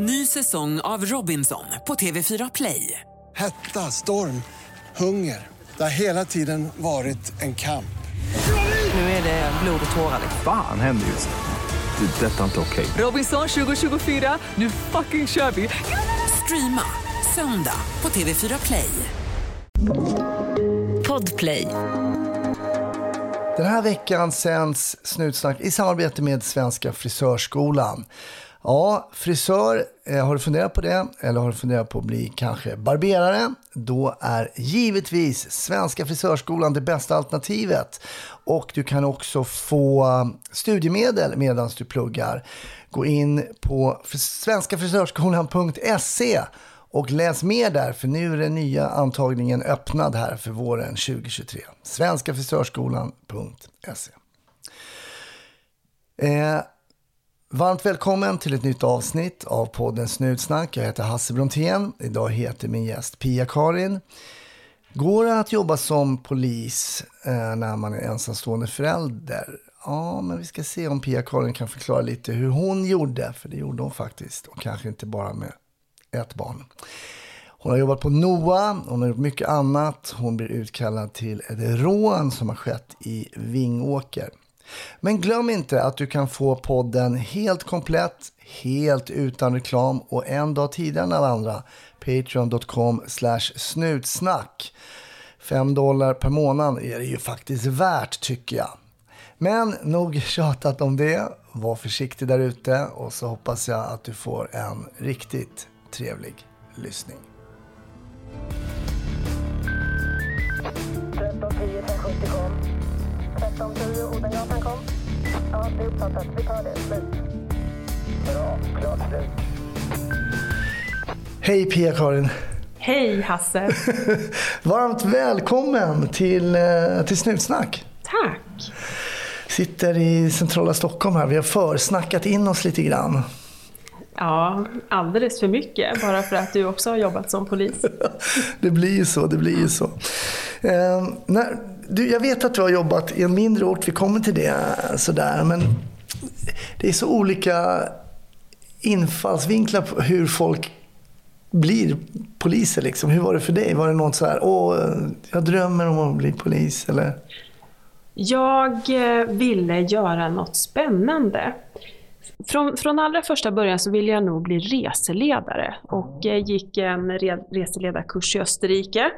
Ny säsong av Robinson på TV4 Play. Hetta, storm, hunger. Det har hela tiden varit en kamp. Nu är det blod och tårar. Fan händer just nu. Det. Detta är inte okej. Robinson 2024, nu fucking kör vi! Streama söndag på TV4 Play. Podplay. Den här veckan sänds Snutsnack i samarbete med Svenska Frisörskolan. Ja, frisör, eh, har du funderat på det? Eller har du funderat på att bli kanske barberare? Då är givetvis Svenska Frisörskolan det bästa alternativet. Och du kan också få studiemedel medan du pluggar. Gå in på svenskafrisörskolan.se och läs mer där, för nu är den nya antagningen öppnad här för våren 2023. Svenskafrisörskolan.se eh, Varmt välkommen till ett nytt avsnitt av podden Snutsnack. Jag heter Hasse Brontén. Idag heter min gäst Pia-Karin. Går det att jobba som polis eh, när man är ensamstående förälder? Ja, men vi ska se om Pia-Karin kan förklara lite hur hon gjorde. För det gjorde hon faktiskt. Och kanske inte bara med ett barn. Hon har jobbat på NOA, hon har gjort mycket annat. Hon blir utkallad till ett rån som har skett i Vingåker. Men glöm inte att du kan få podden helt komplett, helt utan reklam och en dag tidigare än alla andra. Patreon.com snutsnack. Fem dollar per månad är det ju faktiskt värt tycker jag. Men nog tjatat om det. Var försiktig där ute och så hoppas jag att du får en riktigt trevlig lyssning. 13, 10, 70, kom. 1310 Odengatan kom. Ja, det är uppfattat. Vi tar det. Slut. Bra. Klart slut. Hej Pia-Karin! Hej Hasse! Varmt välkommen till, eh, till Snutsnack! Tack! Sitter i centrala Stockholm här. Vi har försnackat in oss lite grann. Ja, alldeles för mycket bara för att du också har jobbat som polis. Det blir ju så, det blir ju så. Eh, när, du, jag vet att du har jobbat i en mindre ort, vi kommer till det sådär, men det är så olika infallsvinklar på hur folk blir poliser. Liksom. Hur var det för dig? Var det något så här, åh, jag drömmer om att bli polis? Eller? Jag eh, ville göra något spännande. Från, från allra första början så ville jag nog bli reseledare och eh, gick en re, reseledarkurs i Österrike.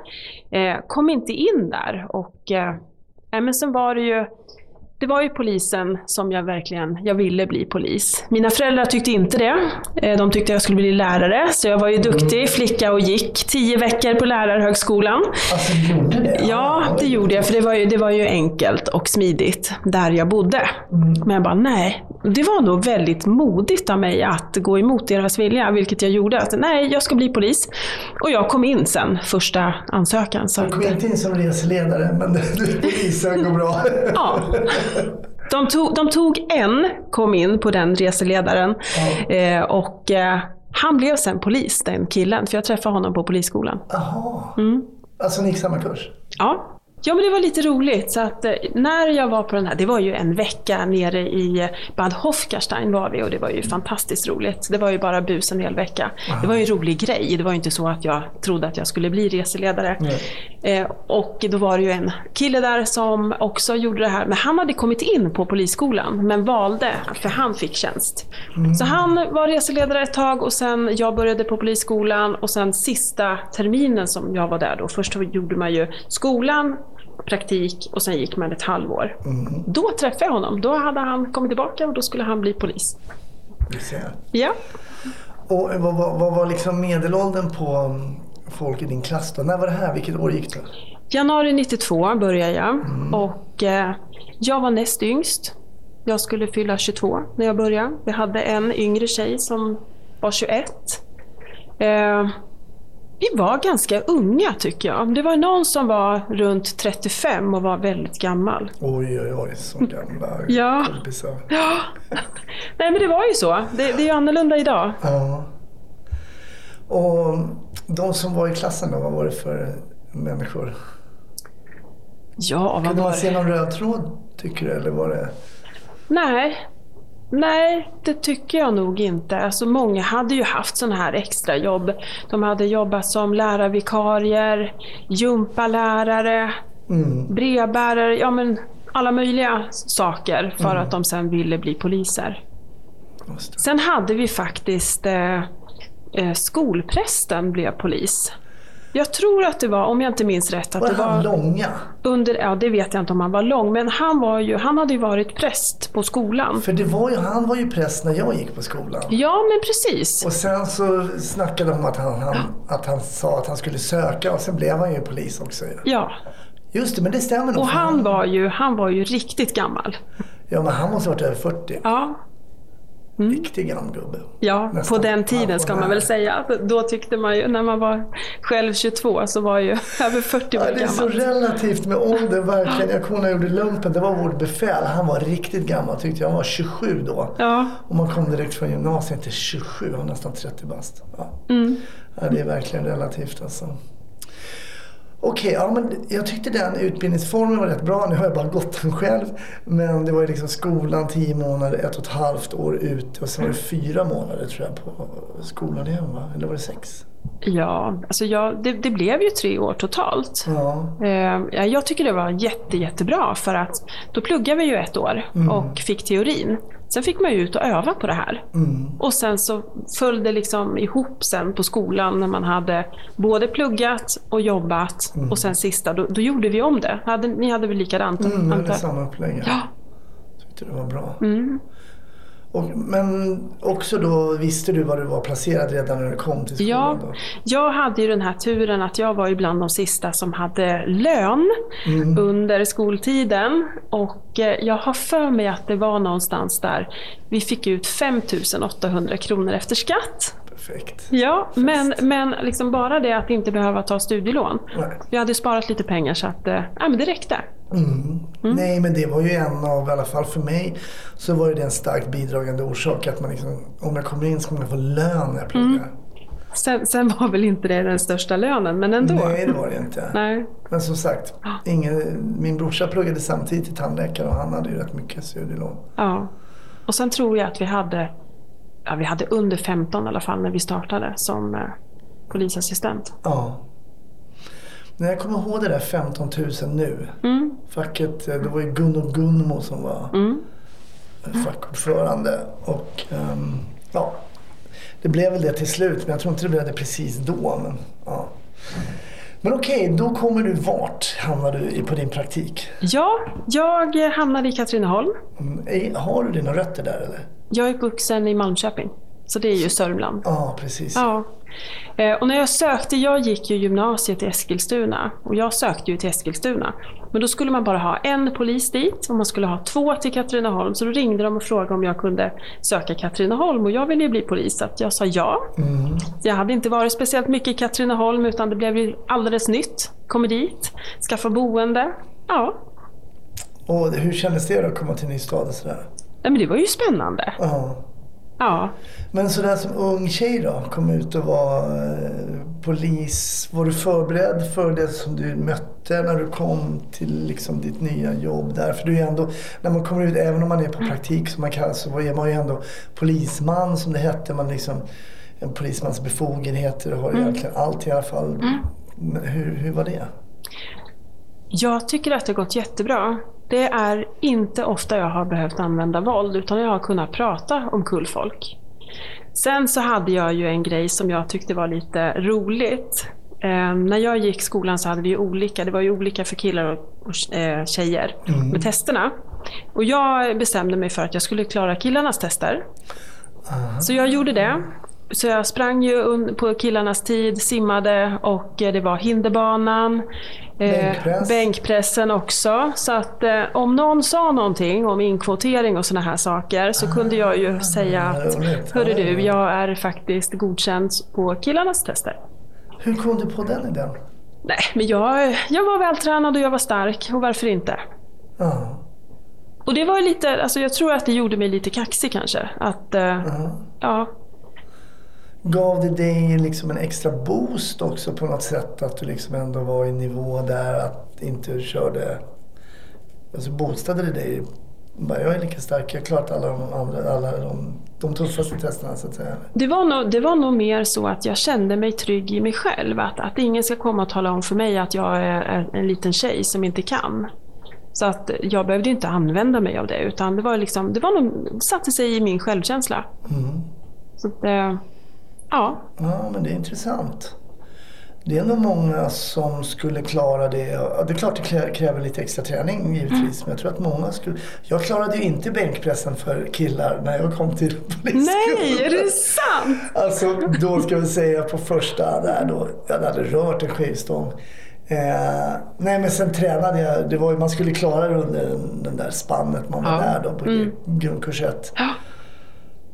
Eh, kom inte in där och eh, men sen var det ju det var ju polisen som jag verkligen, jag ville bli polis. Mina föräldrar tyckte inte det. Eh, De tyckte jag skulle bli lärare, så jag var ju duktig flicka och gick tio veckor på lärarhögskolan. Alltså, du gjorde det? Ja, det gjorde jag, för det var, ju, det var ju enkelt och smidigt där jag bodde. Men jag bara, nej. Det var nog väldigt modigt av mig att gå emot deras vilja, vilket jag gjorde. Att, nej, jag ska bli polis. Och jag kom in sen, första ansökan. Så Du kom inte in som reseledare, men polisen går bra. Ja. De tog, de tog en, kom in på den reseledaren. Eh, och eh, han blev sen polis, den killen. För jag träffade honom på polisskolan. Jaha. Mm. Alltså ni gick samma kurs? Ja. Ja men det var lite roligt. Så att, eh, när jag var på den här, det var ju en vecka nere i Bad Hofgarstein var vi och det var ju fantastiskt roligt. Det var ju bara bus en hel vecka. Det var ju en rolig grej. Det var ju inte så att jag trodde att jag skulle bli reseledare. Eh, och då var det ju en kille där som också gjorde det här. Men han hade kommit in på polisskolan men valde, för han fick tjänst. Så han var reseledare ett tag och sen jag började på polisskolan och sen sista terminen som jag var där då. Först gjorde man ju skolan, praktik och sen gick man ett halvår. Då träffade jag honom. Då hade han kommit tillbaka och då skulle han bli polis. Ja. Och vad, vad, vad var liksom medelåldern på folk i din klass då? När var det här? Vilket år gick du? Januari 92 började jag och eh, jag var näst yngst. Jag skulle fylla 22 när jag började. Vi hade en yngre tjej som var 21. Eh, vi var ganska unga tycker jag. Det var någon som var runt 35 och var väldigt gammal. Oj, oj, oj, så gamla Ja. kompisar. Ja. Nej men det var ju så. Det, det är ju annorlunda idag. Ja. Och de som var i klassen då, vad var det för människor? Ja, vad Kunde man se någon röd tråd, tycker du? Eller var det... Nej. Nej, det tycker jag nog inte. Alltså många hade ju haft sådana här extra jobb. De hade jobbat som lärarvikarier, gympalärare, brevbärare, ja men alla möjliga saker för att de sen ville bli poliser. Sen hade vi faktiskt eh, eh, skolprästen blev polis. Jag tror att det var, om jag inte minns rätt, att Var det han var långa? under, ja det vet jag inte om han var lång, men han, var ju, han hade ju varit präst på skolan. För det var ju, han var ju präst när jag gick på skolan. Ja, men precis. Och sen så snackade de om att han, han, att han sa att han skulle söka och sen blev han ju polis också. Ja, Just det, men det stämmer nog. och han var ju, han var ju riktigt gammal. Ja, men han måste ha varit över 40. Ja, Riktig gammal gubbe. ja Nästan på den tiden ska man väl säga. Då tyckte man ju, när man var själv 22, så var ju över 40 år Ja, det är så gammal. relativt med ålder verkligen. Jag kommer när jag gjorde lumpen, det var vårt befäl. Han var riktigt gammal tyckte jag. Han var 27 då. Ja, Och man kom direkt från gymnasiet till 27, han var nästan 30 bast. Ja. ja, det är verkligen relativt alltså. Okej, ja, men jag tyckte den utbildningsformen var rätt bra. Nu har jag bara gått den själv. Men det var ju liksom skolan tio månader, ett och ett halvt år ute och sen var det fyra månader tror jag på skolan igen va? Eller var det sex? Ja alltså jag, det, det blev ju tre år totalt. Ja. Eh, ja, jag tycker det var jätte, jättebra för att då pluggade vi ju ett år och fick teorin. Sen fick man ju ut och öva på det här. Och sen så föll det liksom ihop sen på skolan när man hade både pluggat och jobbat. Och sen sista, då, då gjorde vi om det. Hade, ni hade väl likadant? Mm, det jag? samma upplägg. Ja. Tyckte det var bra. Och, men också då visste du var du var placerad redan när du kom till skolan? Ja, Då? jag hade ju den här turen att jag var ju bland de sista som hade lön under skoltiden. Och eh, jag har för mig att det var någonstans där vi fick ut 5 800 kronor efter skatt. Perfekt. Ja, men, men liksom bara det att inte behöva ta studielån. Nej. Vi hade sparat lite pengar så att ja, men det räckte. Nej, men det var ju en av, i alla fall för mig, så var det en starkt bidragande orsak att man liksom, om jag kommer in så kommer jag få lön när jag pluggar. Sen, sen var väl inte det den största lönen, men ändå. Nej, det var det inte. Nej. Men som sagt, ingen, min brorsa pluggade samtidigt till tandläkare och han hade ju rätt mycket studielån. Ja. Och sen tror jag att vi hade, ja, vi hade under 15 i alla fall när vi startade som eh, polisassistent. Ja. När jag kommer ihåg det där 15 000 nu. Facket, eh, det var ju Gunno Gunmo som var fackordförande. Och ehm, ja, det blev väl det till slut. Men jag tror inte det blev det precis då. Men, ja. men okej, då kommer du vart hamnar du på din praktik? Ja, jag eh, hamnade i Katrineholm. Mm, Har du dina rötter där eller? Jag är uppvuxen i Malmköping. Så det är ju Sörmland. Ja, precis. Ja. Eh, Och när jag sökte, jag gick ju gymnasiet i Eskilstuna och jag sökte ju till Eskilstuna. Men då skulle man bara ha en polis dit och man skulle ha två till Katrineholm. Så då ringde de och frågade om jag kunde söka Katrineholm och jag ville ju bli polis så jag sa ja. Jag hade inte varit speciellt mycket i Katrineholm utan det blev ju alldeles nytt. Kommer dit, skaffa boende. Ja, Och hur kändes det då att komma till en ny stad och sådär? Nej, men det var ju spännande. Ja. Ja. Men sådär som ung tjej då, kom ut och var eh, polis. Var du förberedd för det som du mötte när du kom till liksom, ditt nya jobb där? För du är ändå, när man kommer ut, även om man är på praktik som man kallar så är man ju ändå polisman som det hette. Man liksom, en polismans befogenheter och har egentligen allt i alla fall. Men hur, hur var det? Jag tycker att det har gått jättebra. Det är inte ofta jag har behövt använda våld, utan jag har kunnat prata om kullfolk. Sen så hade jag ju en grej som jag tyckte var lite roligt. Eh, när jag gick skolan så hade vi olika, det var ju olika för killar och, och eh, tjejer med testerna. Och jag bestämde mig för att jag skulle klara killarnas tester. Så jag gjorde det. Så jag sprang ju på killarnas tid, simmade och eh, det var hinderbanan. Eh, Bänkpress. Bänkpressen också. Så att eh, om någon sa någonting om inkvotering och sådana här saker så kunde jag ju säga att. Hörru du, ja. jag är faktiskt godkänd på killarnas tester. Hur kom du på den idén? Nej, men jag, jag var vältränad och jag var stark och varför inte? Ja. Och det var ju lite, alltså jag tror att det gjorde mig lite kaxig kanske. Att, eh, ja, Gav det dig liksom en extra boost också på något sätt? Att du liksom ändå var i nivå där att inte körde... Alltså boostade det dig Bara, jag är lika stark, jag har klarat alla de, andra, alla de, de tuffaste testerna så att säga. Det var, nog, det var nog mer så att jag kände mig trygg i mig själv. Att, att ingen ska komma och tala om för mig att jag är en liten tjej som inte kan. Så att jag behövde inte använda mig av det. Utan det var liksom, det var nog, satte sig i min självkänsla. Så att, eh, ja. Ja, men det är intressant. Det är nog många som skulle klara det. Det är klart det kräver lite extra träning givetvis. Men jag tror att många skulle... Jag klarade ju inte bänkpressen för killar när jag kom till polisskolan. Nej, är det sant? Alltså då ska vi säga på första där då. Jag hade rört en skivstång. Eh, nej men sen tränade jag. Det var, ju- man skulle klara det under den, där spannet man var Ja. där då på grundkurs 1. Ja.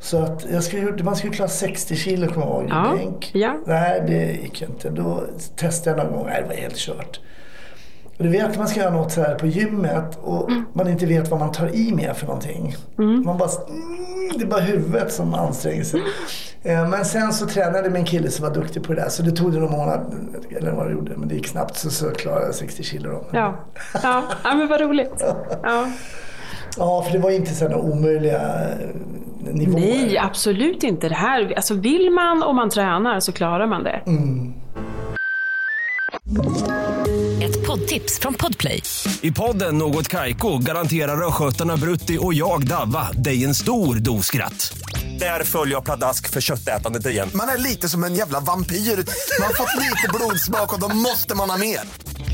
Så att jag skulle, man skulle klara 60 kilo kommer jag ihåg i Ja, bänk. ja. Nej det gick ju inte. Då testade jag någon gång. Nej det var helt kört. Och du vet att man ska göra något så här på gymmet och Mm. man inte vet vad man tar i med för någonting. Man bara, mm, det är bara huvudet som anstränger sig. Eh, Men sen så tränade min kille som var duktig på det där så det tog det någon månad, eller vad det gjorde, men det gick snabbt så, så klarade jag 60 kilo då. Ja. Ja. ja, men vad roligt. Ja. Ja, för det var inte sådana omöjliga eh, nivåer. Nej, absolut inte. Det här, alltså vill man och man tränar så klarar man det. Ett poddtips från Podplay. I podden Något Kaiko garanterar östgötarna Brutti och jag, Davva, dig en stor dos skratt. Där följer jag pladask för köttätandet igen. Man är lite som en jävla vampyr. Man har fått lite blodsmak och då måste man ha mer.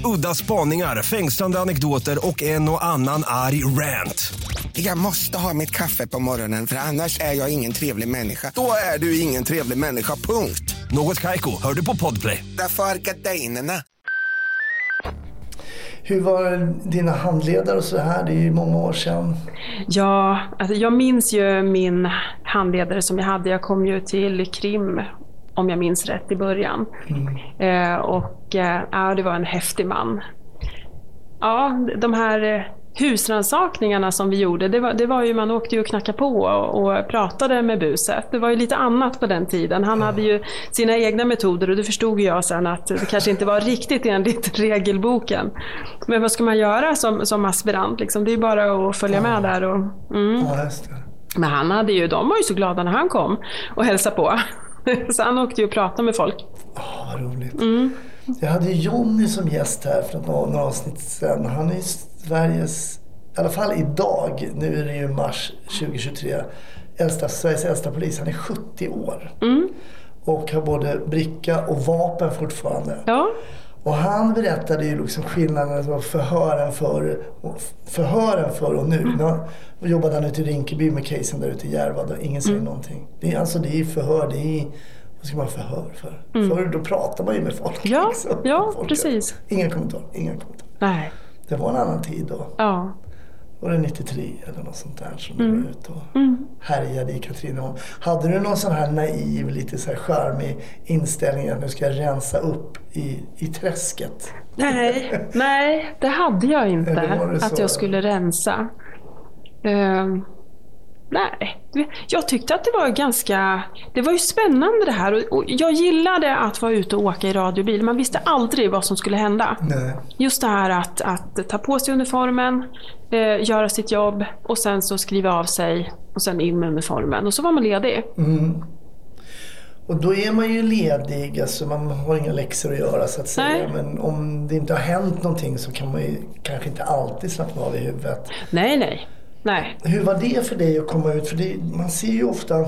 Udda spaningar, fängslande anekdoter och en och annan arg rant. Jag måste ha mitt kaffe på morgonen för annars är jag ingen trevlig människa. Då är du ingen trevlig människa, punkt. Något Kaiko, hör du på Podplay. Därför är gardinerna. Hur var dina handledare och så här? Det är ju många år sedan. Ja, alltså jag minns ju min handledare som jag hade. Jag kom ju till krim, om jag minns rätt, i början. Eh, och eh, ja, det var en häftig man. Ja, de här husrannsakningarna som vi gjorde, det var, det var ju, man åkte ju och knackade på och, och pratade med buset. Det var ju lite annat på den tiden. Han hade ju sina egna metoder och det förstod ju jag sen att det kanske inte var riktigt enligt regelboken. Men vad ska man göra som, som aspirant? Liksom? Det är ju bara att följa med där. Och, mm. Ja. Men han hade ju, de var ju så glada när han kom och hälsade på. Så han åkte ju och pratade med folk. Ja, vad roligt. Jag hade Jonny som gäst här för några avsnitt sedan. Han är Sveriges, i alla fall idag, nu är det ju mars 2023, äldsta, Sveriges äldsta polis. Han är 70 år. Och har både bricka och vapen fortfarande. Ja, Och han berättade ju liksom skillnaden mellan förhören för förhören för och nu. Nu jobbade han ute i Rinkeby med casen där ute i Järva där ingen säger någonting. Det är, alltså det är förhör, det är vad ska man förhör för? Förr då pratar man ju med folk. Ja, liksom. ja, Folk- precis. Inga kommentarer, inga kommentarer. nej, Det var en annan tid då. ja. Var det 93 eller något sånt där som du Mm. var ute och härjade i Katrineholm. Hade du någon sån här naiv, lite så här charmig inställning att nu ska jag rensa upp i, i träsket? Nej, nej, det hade jag inte. Att jag skulle rensa. Ehm, nej, jag tyckte att det var ganska... Det var ju spännande det här. Och- Och jag gillade att vara ute och åka i radiobil. Man visste aldrig vad som skulle hända. Nej. Just det här att, att ta på sig uniformen, eh, göra sitt jobb och sen så skriva av sig och sen in med uniformen. Och så var man ledig. Och då är man ju ledig, alltså man har inga läxor att göra så att säga. Nej. Men om det inte har hänt någonting så kan man ju kanske inte alltid slappna av i huvudet. Nej, nej. Nej. Hur var det för dig att komma ut? För det, man ser ju ofta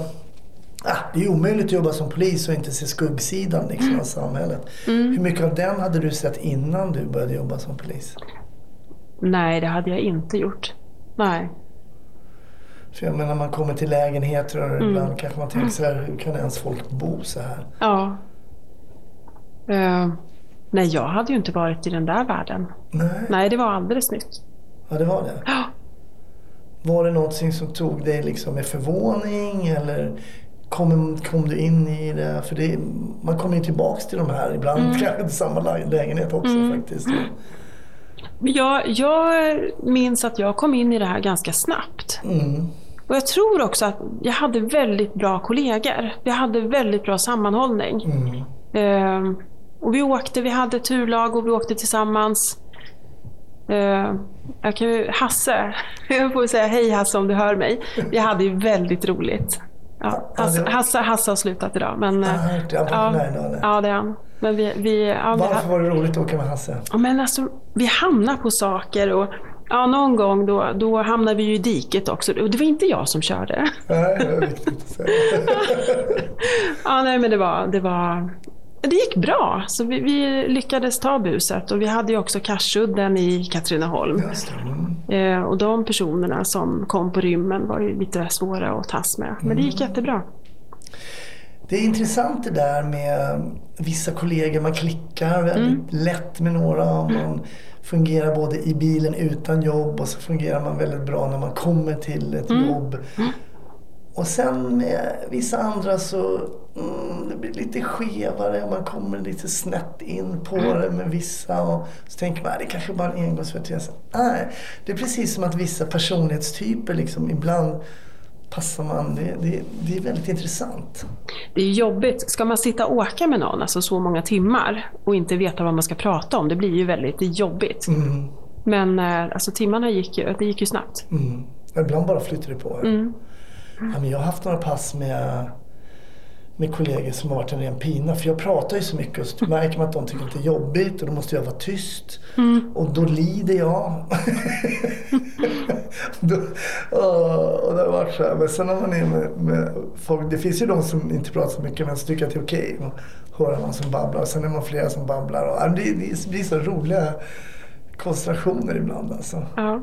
Ah, det är omöjligt att jobba som polis och inte se skuggsidan liksom, av samhället. Hur mycket av den hade du sett innan du började jobba som polis? Nej, det hade jag inte gjort. Nej. För jag menar man kommer till lägenheter och ibland kanske man tänker så här, hur kan ens folk bo så här? Ja. Eh, nej, jag hade ju inte varit i den där världen. Nej, Nej, det var alldeles nytt. ja det var det. Ja. Var det någonting som tog dig liksom med förvåning eller kom, kom du in i det? För det, man kommer ju tillbaks till de här, ibland kanske till samma lä- lägenhet också faktiskt. Men Jag, jag minns att jag kom in i det här ganska snabbt. Och jag tror också att jag hade väldigt bra kollegor. Vi hade väldigt bra sammanhållning. Ehm, och vi åkte, vi hade turlag och vi åkte tillsammans. Eh, jag kan ju, Hasse, jag får säga hej Hasse om du hör mig. Vi hade ju väldigt roligt. Ja, Hasse, Hasse, Hasse har slutat idag. Men, eh, Ah, det är han idag, eller? ja, det är han. Men vi, vi, ja, Varför var det roligt att åka med Hasse? Ja, men alltså, vi hamnar på saker och ja, någon gång då, då hamnade vi ju i diket också. Och det var inte jag som körde. Nej, det är viktigt att säga. Ja, nej, men det var, det var... Det gick bra, så vi, vi lyckades ta buset och vi hade ju också Karsudden i Katrineholm. Mm. Eh, och de personerna som kom på rymmen var ju lite svåra att tas med. Men det gick jättebra. Det är intressant det där med vissa kollegor. Man klickar väldigt lätt med några. Man fungerar både i bilen utan jobb och så fungerar man väldigt bra när man kommer till ett jobb. Och sen med vissa andra så mm, det blir lite skevare. Man kommer lite snett in på det med vissa. Och så tänker man att det kanske bara är en engångsföreteelse. Nej, det är precis som att vissa personlighetstyper liksom ibland passar man. Det, det, det är väldigt intressant. Det är jobbigt. Ska man sitta och åka med någon alltså så många timmar och inte veta vad man ska prata om, det blir ju väldigt jobbigt. Men eh, alltså, timmarna gick ju, det gick ju snabbt. Mm. Ibland bara flyter det på. Ja, men jag har haft några pass med, med kollegor som har varit en ren pina. För jag pratar ju så mycket och så märker man att de tycker att det är jobbigt och då måste jag vara tyst. Och då lider jag. då, och det har varit så här. Men sen när man är med, med folk, det finns ju de som inte pratar så mycket men som tycker att det är okej att höra någon som babblar. Och sen är man flera som babblar. Och, ja, det, det blir så roliga konstellationer ibland alltså. Ja.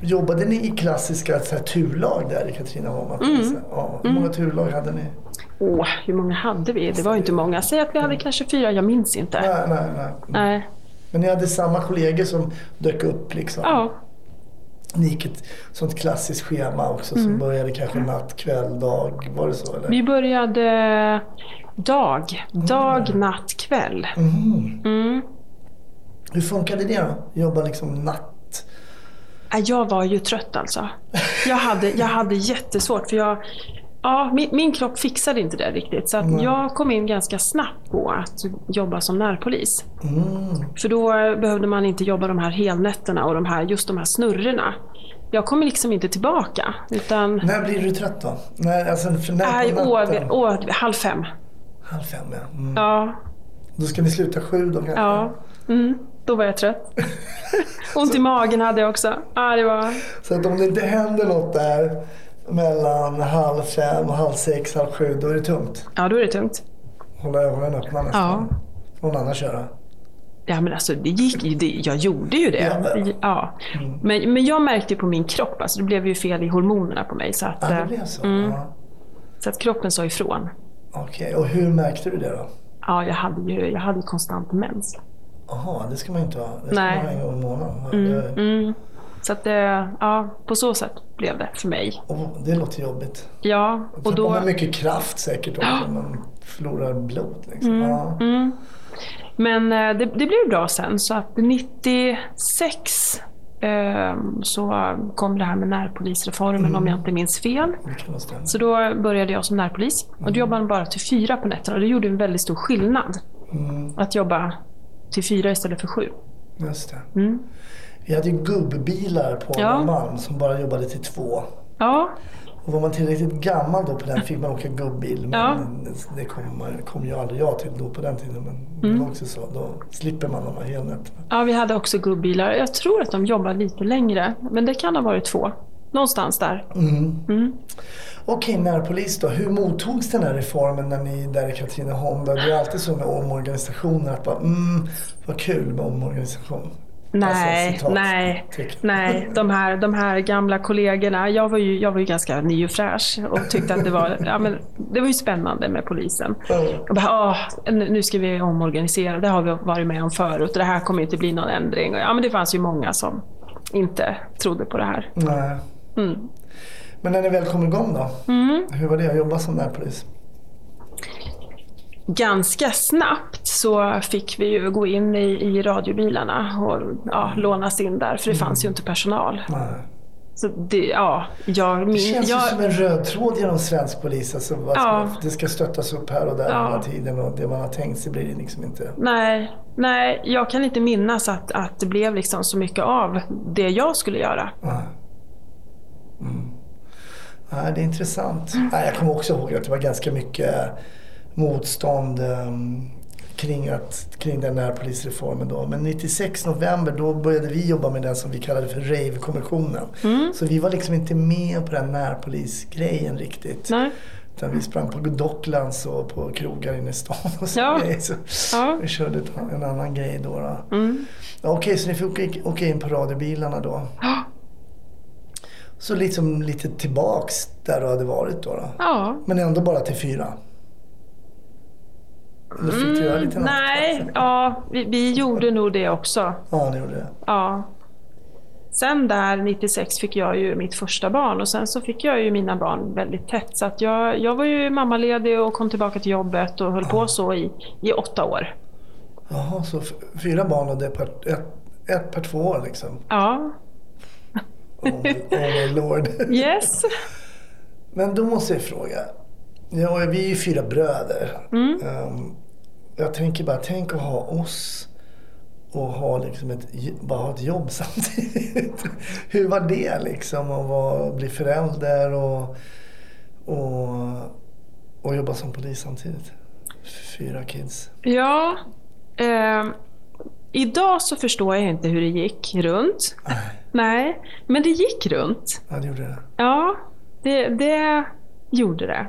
Jobbade ni i klassiska så här, turlag där i Katrineholm? Mm. Ja, hur många turlag hade ni? Åh, hur många hade vi? Det var inte många. Säg att vi hade kanske fyra, jag minns inte. Nej, nej, nej. Nej. Men ni hade samma kollegor som dök upp liksom? Ja. Ni gick ett sånt klassiskt schema också som började kanske natt, kväll, dag. Var det så eller? Vi började dag. Dag, natt, kväll. Mm. Hur funkade det då? Jobba liksom natt? Nej, Jag var ju trött alltså. Jag hade, jag hade jättesvårt för jag... Ja, min, min kropp fixade inte det riktigt. Så att jag kom in ganska snabbt på att jobba som närpolis. För då behövde man inte jobba de här helnätterna och de här, just de här snurrorna. Jag kommer liksom inte tillbaka. Utan... När blir du trött då? När, alltså, när på år, år, halv fem. Halv fem ja. Mm. Ja, Då ska ni sluta sju då kanske? ja. Mm, då var jag trött. Ont i magen hade jag också. Ja, det var... Så att om det inte händer något där mellan halv fem och halv sex, halv sju, då är det tungt. Ja, då är det tungt. Hålla ögonen öppna nästan. Någon annan köra. Ja men alltså det gick ju, det, jag gjorde ju det. Ja. Ja. Men, men jag märkte på min kropp, alltså det blev ju fel i hormonerna på mig. Så att, Ja, det eh, blev så? Mm, Ja. så att kroppen sa ifrån. Okej, och hur märkte du det då? Ja, jag hade ju jag hade konstant mens. Jaha, det ska man inte ha. Det ska Nej. man ha en gång i månaden. Mm, Det, mm. Så att det, ja, på så sätt blev det för mig. och det låter jobbigt. Ja, och då... man mycket kraft säkert också. Man förlorar blod liksom. Ja. Mm. Men eh, det, det blev bra sen, så att 96 eh, så kom det här med närpolisreformen om jag inte minns fel. Så då började jag som närpolis. Och då jobbade man bara till fyra på nätterna. Och det gjorde en väldigt stor skillnad. Att jobba till fyra istället för sju. Just det. Vi hade ju gubbbilar på Ja. Norrmalm som bara jobbade till två. Ja, Och var man tillräckligt gammal då på den fick man åka gubbil. Men Ja. det kom, kom ju aldrig jag till då på den tiden. Men var också så. Då slipper man de här helnätterna. ja, vi hade också gubbilar. Jag tror att de jobbade lite längre. Men det kan ha varit två. Någonstans där. Okej, närpolis då. Hur mottogs den här reformen när ni där i Katrineholm? Det är alltid så med omorganisationer att bara, mm, vad kul med omorganisation. Nej, Alltså, nej, nej. De här, de här gamla kollegorna. Jag var ju, jag var ju ganska ny och fräsch och tyckte att det var, ja, men, det var ju spännande med polisen. Och bara, Åh, nu ska vi omorganisera, det har vi varit med om förut och det här kommer inte bli någon ändring. Och, ja, men det fanns ju många som inte trodde på det här. Nej. Mm. Men när ni väl kom igång då? Mm. Hur var det att jobba som närpolis? Ganska snabbt så fick vi ju gå in i, i radiobilarna och ja, lånas in där, för det fanns ju inte personal. Nej. Så det, ja, jag, Det min, känns jag, som en röd tråd genom svensk polis. Alltså, vad ska Ja. Det ska stöttas upp här och där Ja. hela tiden och det man har tänkt sig blir det liksom inte. Nej, nej, jag kan inte minnas att, att det blev liksom så mycket av det jag skulle göra. Mm. Nej, det är intressant. Nej, jag kommer också ihåg att det var ganska mycket motstånd ehm, kring, att, kring den närpolisreformen då. Men 96 november då började vi jobba med den som vi kallade för rave-kommissionen. Mm. Så vi var liksom inte med på den närpolisgrejen riktigt. Nej. Utan vi sprang på Docklands och på krogar inne i stan och så Ja. Så Ja. Vi körde en annan grej då. då. Mm. Okej, så ni fick åka in på radiobilarna då? Ja. Så liksom lite tillbaks där du hade varit då? då. Ja. Men ändå bara till fyra? Eller fick du göra lite Mm, nej, ja, vi, vi gjorde nog det också. Ja, ni gjorde det. Ja. Sen där 96 fick jag ju mitt första barn och sen så fick jag ju mina barn väldigt tätt. Så att jag, jag var ju mammaledig och kom tillbaka till jobbet och höll på så i, i åtta år. Jaha, så fyra barn och det per, ett, ett per två år liksom? Ja. Oh my, oh my lord. Yes. Men då måste jag fråga. Ja, vi är ju fyra bröder. Mm. Ehm, jag tänker bara, tänk att ha oss och ha liksom ett, bara ha ett jobb samtidigt. Hur var det liksom att vara, bli förälder och, och, och jobba som polis samtidigt? Fyra kids. Ja. ehm, idag så förstår jag inte hur det gick runt. Nej, men det gick runt. Ja, det gjorde det. Ja, det, det gjorde det.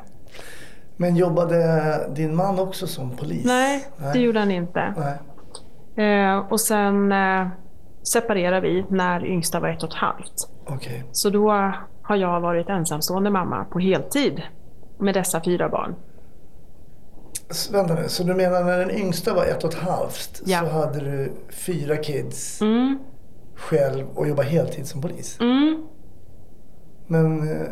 Men jobbade din man också som polis? Nej, det gjorde han inte. Nej. Eh, och sen eh, separerade vi när yngsta var ett och ett halvt. Okej. Så då har jag varit ensamstående mamma på heltid med dessa fyra barn. Vänta nu, så du menar när den yngsta var ett och ett halvt Ja. så hade du fyra kids Mm. själv och jobbade heltid som polis? Mm. Men eh,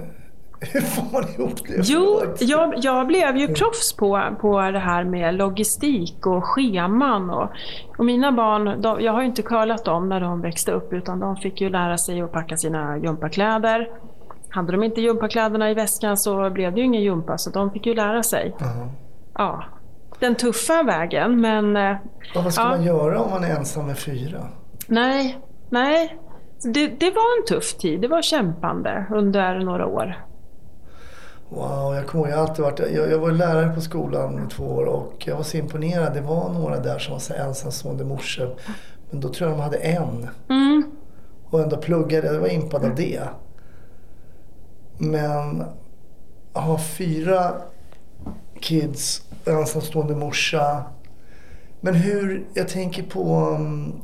hur får man ihop det? Jo, jag, jag blev ju proffs på, på det här med logistik och scheman. Och, och mina barn, de, jag har ju inte curlat dem när de växte upp utan de fick ju lära sig att packa sina gympakläder. Hade de inte gympakläderna i väskan så blev det ju ingen gympa så de fick ju lära sig. Jaha. Ja, den tuffa vägen men... eh, Ja, vad ska ja, man göra om man är ensam med fyra? Nej, nej. Det, det var en tuff tid. Det var kämpande under några år. Wow, jag kommer ihåg, jag alltid varit, jag, jag var lärare på skolan i två år och jag var så imponerad. Det var några där som var så ensamstående morsor. Men då tror jag de hade en. Mm. Och ändå pluggade, jag var impad av det. Men att ha fyra kids, ensamstående morsa. Men hur, jag tänker på, um,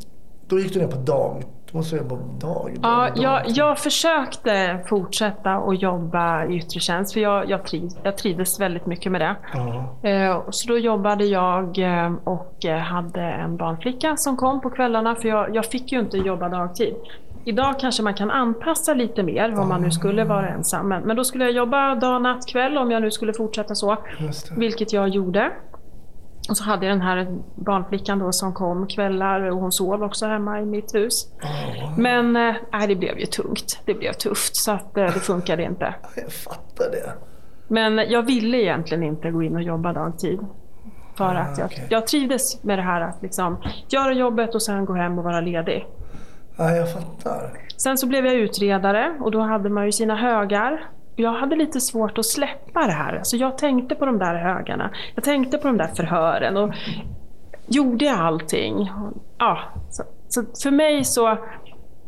då gick du ner på dag. Du måste jobba på dag. Ja, dag, jag, jag försökte fortsätta att jobba i yttre tjänst för jag, jag, triv, jag trivdes väldigt mycket med det. Ja. Eh, Så då jobbade jag eh, och eh, hade en barnflicka som kom på kvällarna för jag, jag fick ju inte jobba dagtid. Idag kanske man kan anpassa lite mer om man nu skulle vara ensam. Men, men då skulle jag jobba dag, natt, kväll om jag nu skulle fortsätta så. Vilket jag gjorde. Och så hade jag den här barnflickan då som kom kvällar och hon sov också hemma i mitt hus. Men eh, nej, det blev ju tungt. Det blev tufft så att eh, det funkade inte. Jag fattar det. Men jag ville egentligen inte gå in och jobba dagtid. För att jag, okej. jag trivdes med det här att liksom göra jobbet och sen gå hem och vara ledig. Ja, jag fattar. Sen så blev jag utredare och då hade man ju sina högar. Jag hade lite svårt att släppa det här. Alltså jag tänkte på de där högarna. Jag tänkte på de där förhören och gjorde jag allting. Ja, så, så för mig så,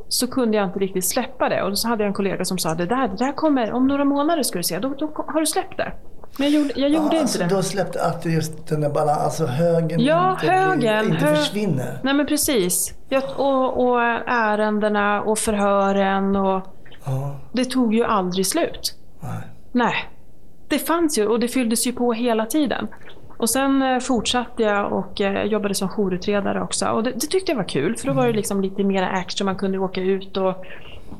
så kunde jag inte riktigt släppa det. Och så hade jag en kollega som sa det där, det där kommer, om några månader ska du se, då, då har du släppt det. Men jag gjorde, jag gjorde inte alltså, det. Du har släppt att just den där balansen, alltså högen Ja, inte, högen. inte hö- försvinner. Nej men precis. Jag, och, och ärendena och förhören och Ja, det tog ju aldrig slut. nej. Nej. Det fanns ju och det fylldes ju på hela tiden. Och sen eh, fortsatte jag och eh, jobbade som jourutredare också. Och det, det tyckte jag var kul för då var det liksom lite mer action. Man kunde åka ut och,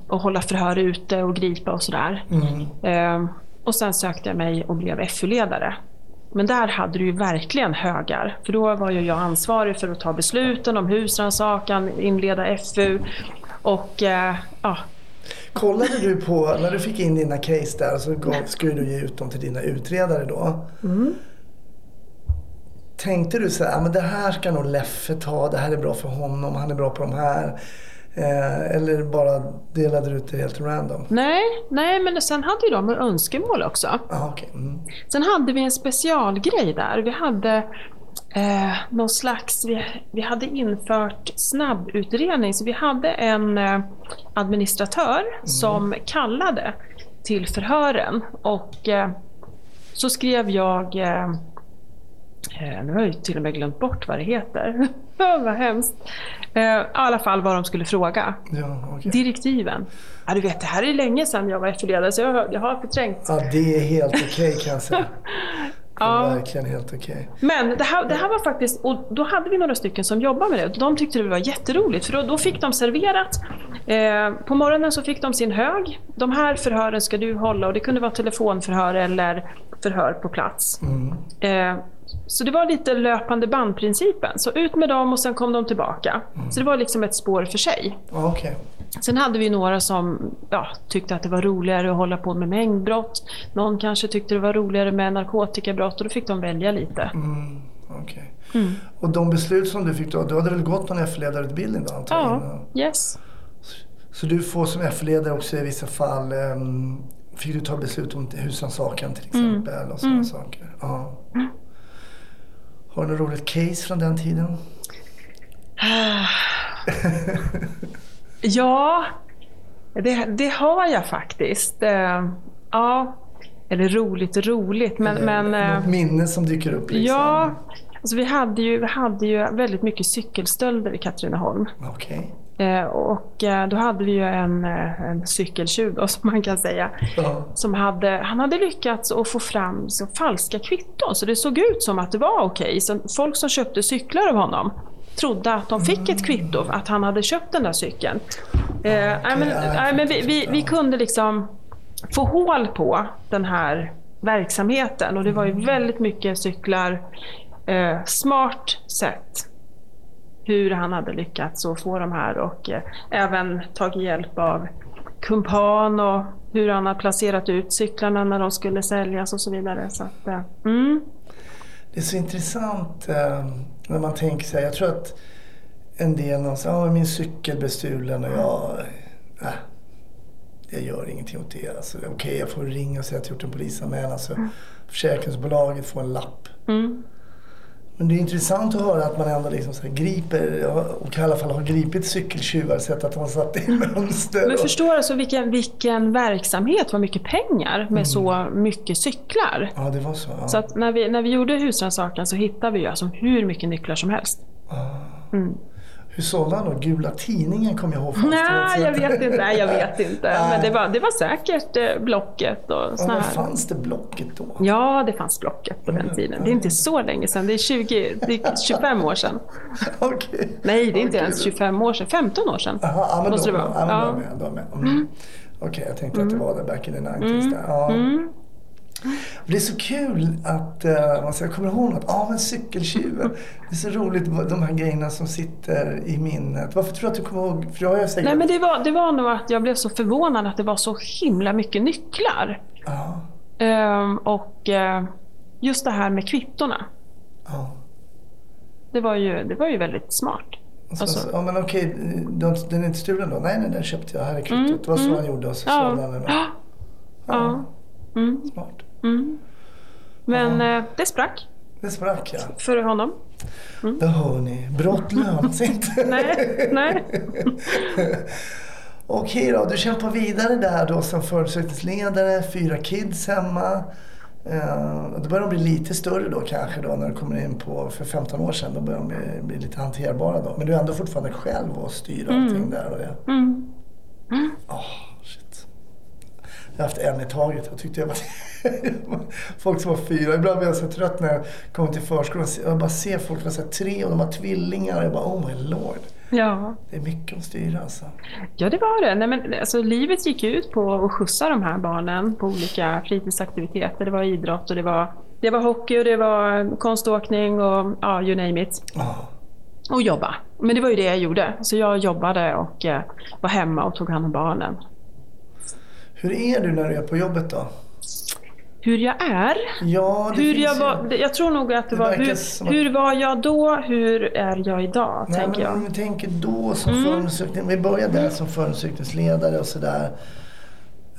och hålla förhör ute och gripa och sådär. Eh, och sen sökte jag mig och blev FU-ledare. Men där hade du ju verkligen högar. För då var ju jag ansvarig för att ta besluten om husrannsakan, inleda FU och eh, ja, Kollade du på, när du fick in dina case där så gav, skulle du ge ut dem till dina utredare då. Mm. Tänkte du så här, "Ja, men det här ska nog Leffe ta, det här är bra för honom, han är bra på de här. Eh, eller bara delade du ut det helt random? Nej, nej, men sen hade ju de önskemål också. Ah, okay. mm. Sen hade vi en specialgrej där. Vi hade eh, någon slags, vi, vi hade infört snabbutredning. Så vi hade en eh, administratör som kallade till förhören. Och eh, så skrev jag, eh, nu har jag ju till och med glömt bort vad det heter. vad hemskt. Eh, I alla fall vad de skulle fråga. Ja, okej. Direktiven. Ja, du vet, det här är länge sedan jag var efterledare så jag, har- jag har förträngt. Ja, det är helt okej kan jag säga. Ja. verkligen helt okej. Men det här, det här var faktiskt, och då hade vi några stycken som jobbade med det. De tyckte det var jätteroligt för då, då fick de serverat. Eh, på morgonen så fick de sin hög. De här förhören ska du hålla och det kunde vara telefonförhör eller förhör på plats. Eh, så det var lite löpande bandprincipen. Så ut med dem och sen kom de tillbaka. Så det var liksom ett spår för sig. Okej. Sen hade vi några som ja, tyckte att det var roligare att hålla på med mängdbrott. Någon kanske tyckte det var roligare med narkotikabrott och då fick de välja lite. Mm, okej. Mm. Och de beslut som du fick då, du hade väl gått någon F-ledarutbildning då antar jag? Ja, yes. Så du får som F-ledare också i vissa fall, ehm, fick du ta beslut om husrannsakan till Mm. exempel och sådana Mm. saker? Ja. Har du något roligt case från den tiden? Ja, det, det har jag faktiskt. Eh, Ja, eller roligt och roligt men... men eh, Något minne som dyker upp liksom? Ja, alltså vi, hade ju, vi hade ju väldigt mycket cykelstölder i Katrineholm. Okej. Eh, och eh, då hade vi ju en, eh, en cykeltjuv som man kan säga. Ja. Som hade, han hade lyckats att få fram så falska kvitton så det såg ut som att det var okej. Så folk som köpte cyklar av honom trodde att de fick ett kvitto, att han hade köpt den där cykeln. Eh, nej, men, nej, men vi, vi, vi kunde liksom få hål på den här verksamheten och det var ju väldigt mycket cyklar. Eh, smart sätt hur han hade lyckats att få de här och eh, även tagit hjälp av kumpan och hur han har placerat ut cyklarna när de skulle säljas och så vidare. Så att, eh, mm. Det är så intressant eh, när man tänker så här. Jag tror att en del någon säger att min cykel blev stulen och jag... Äh, jag gör ingenting åt det. Alltså, Okej, jag får ringa och säga att jag gjort en polisanmälan så försäkringsbolaget får en lapp. Mm. Men det är intressant att höra att man ändå liksom så griper, och i alla fall har gripit cykeltjuvar, sett att de har satt i mönster. Men förstår alltså vilken, vilken verksamhet, vad mycket pengar med så mycket cyklar. Ja, det var så. Ja. Så att när vi, när vi gjorde husrannsakan så hittade vi ju alltså hur mycket nycklar som helst. Mm. Hur sålde han då? Gula tidningen kommer jag ihåg. fast Nej, jag det vet inte. Nej, jag vet inte. Men det var, det var säkert eh, Blocket och såna här. fanns det Blocket då? Ja, det fanns Blocket på den tiden. Det är inte så länge sedan. Det är, 20, det är 25 år sedan. Okej. Nej, det är inte ens 25 år sedan. 15 år sedan. Jaha, ja, men måste då, det vara. Ja, men då är Ja. jag med. Då är jag med. Mm. Okej, jag tänkte att det var där back in the 90s. Där. Ja. Det är så kul att uh, man ska komma ihåg något. Ja, men cykeltjuven. Det är så roligt de här grejerna som sitter i minnet. Varför tror du att du kommer ihåg? För jag har säkert... Nej, men det var, det var nog att jag blev så förvånad att det var så himla mycket nycklar. Ja, Ehm, och eh, just det här med kvittorna. ja. Det var ju, det var ju väldigt smart. Alltså, Alltså- ja, men okej, den, den är inte stulen då? Nej, nej, den köpte jag. Här är kvittot. Mm, det var så mm. han gjorde och så Ja. sålde han den. Ja. Ja. Mm. Smart. Mm. Men eh, det sprack Det sprack ja. för honom. Det hör ni. Brott lönar sig inte. Nej, nej. Okej då, du kämpar vidare där då som förundersökningsledare, fyra kids hemma. Eh, då börjar de bli lite större då kanske då när du kommer in på, för 15 år sedan, då börjar de bli, bli lite hanterbara då. Men du är ändå fortfarande själv och styr Mm. allting där och det. Mm. Åh, shit. Jag har haft en i taget. Jag tyckte jag var... folk som var fyra. Ibland blir jag så trött när jag kommer till förskolan. Jag bara ser folk som är tre och de har tvillingar. Jag bara, oh my lord. Ja. Det är mycket att styra alltså. Ja, det var det. Nej, men, alltså, livet gick ut på att skjutsa de här barnen på olika fritidsaktiviteter. Det var idrott och det var, det var hockey och det var konståkning och ja, you name it. Och jobba. Men det var ju det jag gjorde. Så jag jobbade och eh, var hemma och tog hand om barnen. Hur är du när du är på jobbet då? Hur jag är? Ja, hur jag, var, jag tror nog att det, Det var hur, hur var jag då, hur är jag idag? Nej, tänker men jag. om vi tänker då som Mm. förundersökning. Vi börjar där som förundersökningsledare och sådär.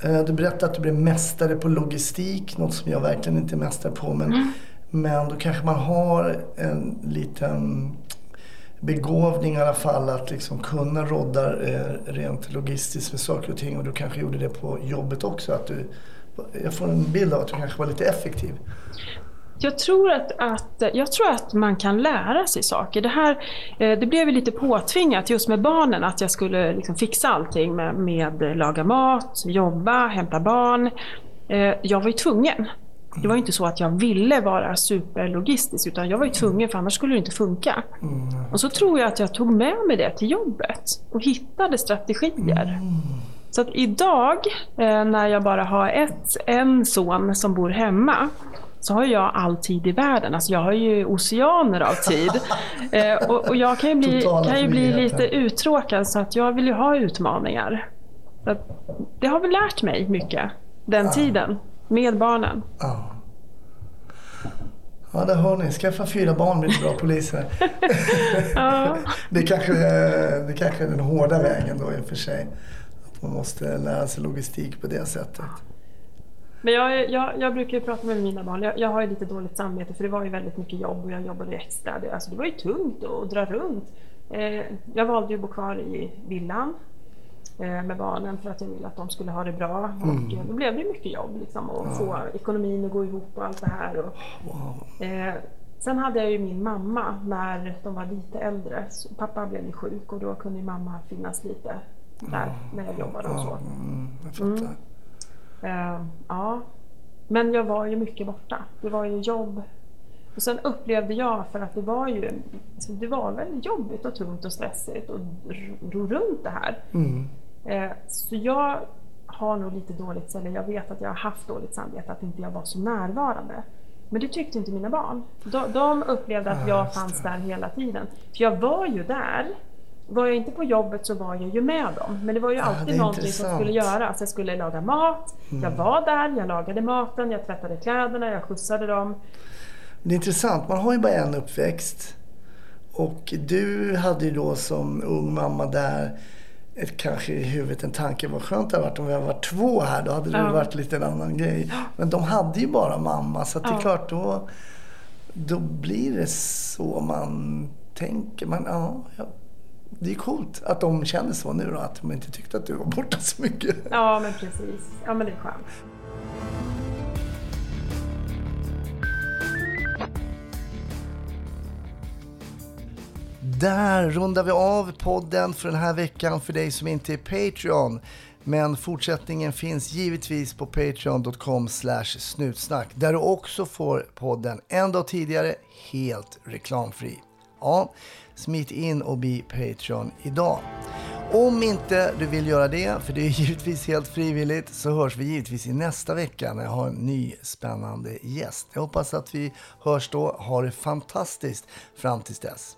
Eh, Du berättade att du blev mästare på logistik, något som jag verkligen inte är mästare på. Men, Mm. men då kanske man har en liten begåvning i alla fall att liksom kunna rodda eh, rent logistiskt med saker och ting. Och du kanske gjorde det på jobbet också. Att du, jag får en bild av att du kanske var lite effektiv. Jag tror att, att, jag tror att man kan lära sig saker. Det, här, eh, det blev ju lite påtvingat just med barnen att jag skulle liksom fixa allting med, med laga mat, jobba, hämta barn. Eh, jag var ju tvungen. Det var ju inte så att jag ville vara superlogistisk utan jag var ju tvungen för annars skulle det inte funka. Och så tror jag att jag tog med mig det till jobbet och hittade strategier. Så att idag eh, när jag bara har ett, en son som bor hemma så har jag all tid i världen. Alltså jag har ju oceaner av tid. Eh, och, och jag kan ju bli, kan ju bli lite uttråkad så att jag vill ju ha utmaningar. Det har väl lärt mig mycket, den tiden, med barnen. Ja. Ja, där hör ni. Skaffa fyra barn blir bra poliser. Ja. det, kanske, det kanske är den hårda vägen då i och för sig. Att man måste lära sig logistik på det sättet. Men jag, jag, jag brukar prata med mina barn. Jag, jag har ju lite dåligt samvete för det var ju väldigt mycket jobb och jag jobbade extra. Det, alltså det var ju tungt att dra runt. Eh, jag valde ju att bo kvar i villan med barnen för att jag ville att de skulle ha det bra. Mm. Och eh, då blev det mycket jobb liksom att få ekonomin att gå ihop och allt det här. Och, eh, sen hade jag ju min mamma när de var lite äldre. Så pappa blev ju sjuk och då kunde mamma finnas lite där när jag jobbade och så. Mm, jag fattar. Eh, ja. Men jag var ju mycket borta. Det var ju jobb. Och sen upplevde jag, för att det var ju alltså det var väldigt jobbigt och tungt och stressigt att ro runt det här. Mm. Eh, så jag har nog lite dåligt, eller jag vet att jag har haft dåligt samvete att inte jag var så närvarande. Men det tyckte inte mina barn. De, de upplevde att jag fanns där hela tiden. För jag var ju där. Var jag inte på jobbet så var jag ju med dem. Men det var ju Ah, alltid är någonting som skulle göras. Jag skulle laga mat, jag Mm. var där, jag lagade maten, jag tvättade kläderna, jag skjutsade dem. Det är intressant. Man har ju bara en uppväxt. Och du hade ju då som ung mamma där ett, kanske i huvudet en tanke. Vad skönt det hade varit om vi hade varit två här. Då hade det Ja. varit lite en annan grej. Men de hade ju bara mamma. Så att det är klart, då, då blir det så man tänker. Man, ja, ja. Det är coolt att de känner så nu då. Att de inte tyckte att du var borta så mycket. Ja, men precis. Ja, men det är skönt. Där rundar vi av podden för den här veckan för dig som inte är Patreon. Men fortsättningen finns givetvis på patreon.com snutsnack där du också får podden en dag tidigare helt reklamfri. Ja, smit in och bli Patreon idag. Om inte du vill göra det, för det är givetvis helt frivilligt, så hörs vi givetvis i nästa vecka när jag har en ny spännande gäst. Jag hoppas att vi hörs då. Ha det fantastiskt fram tills dess.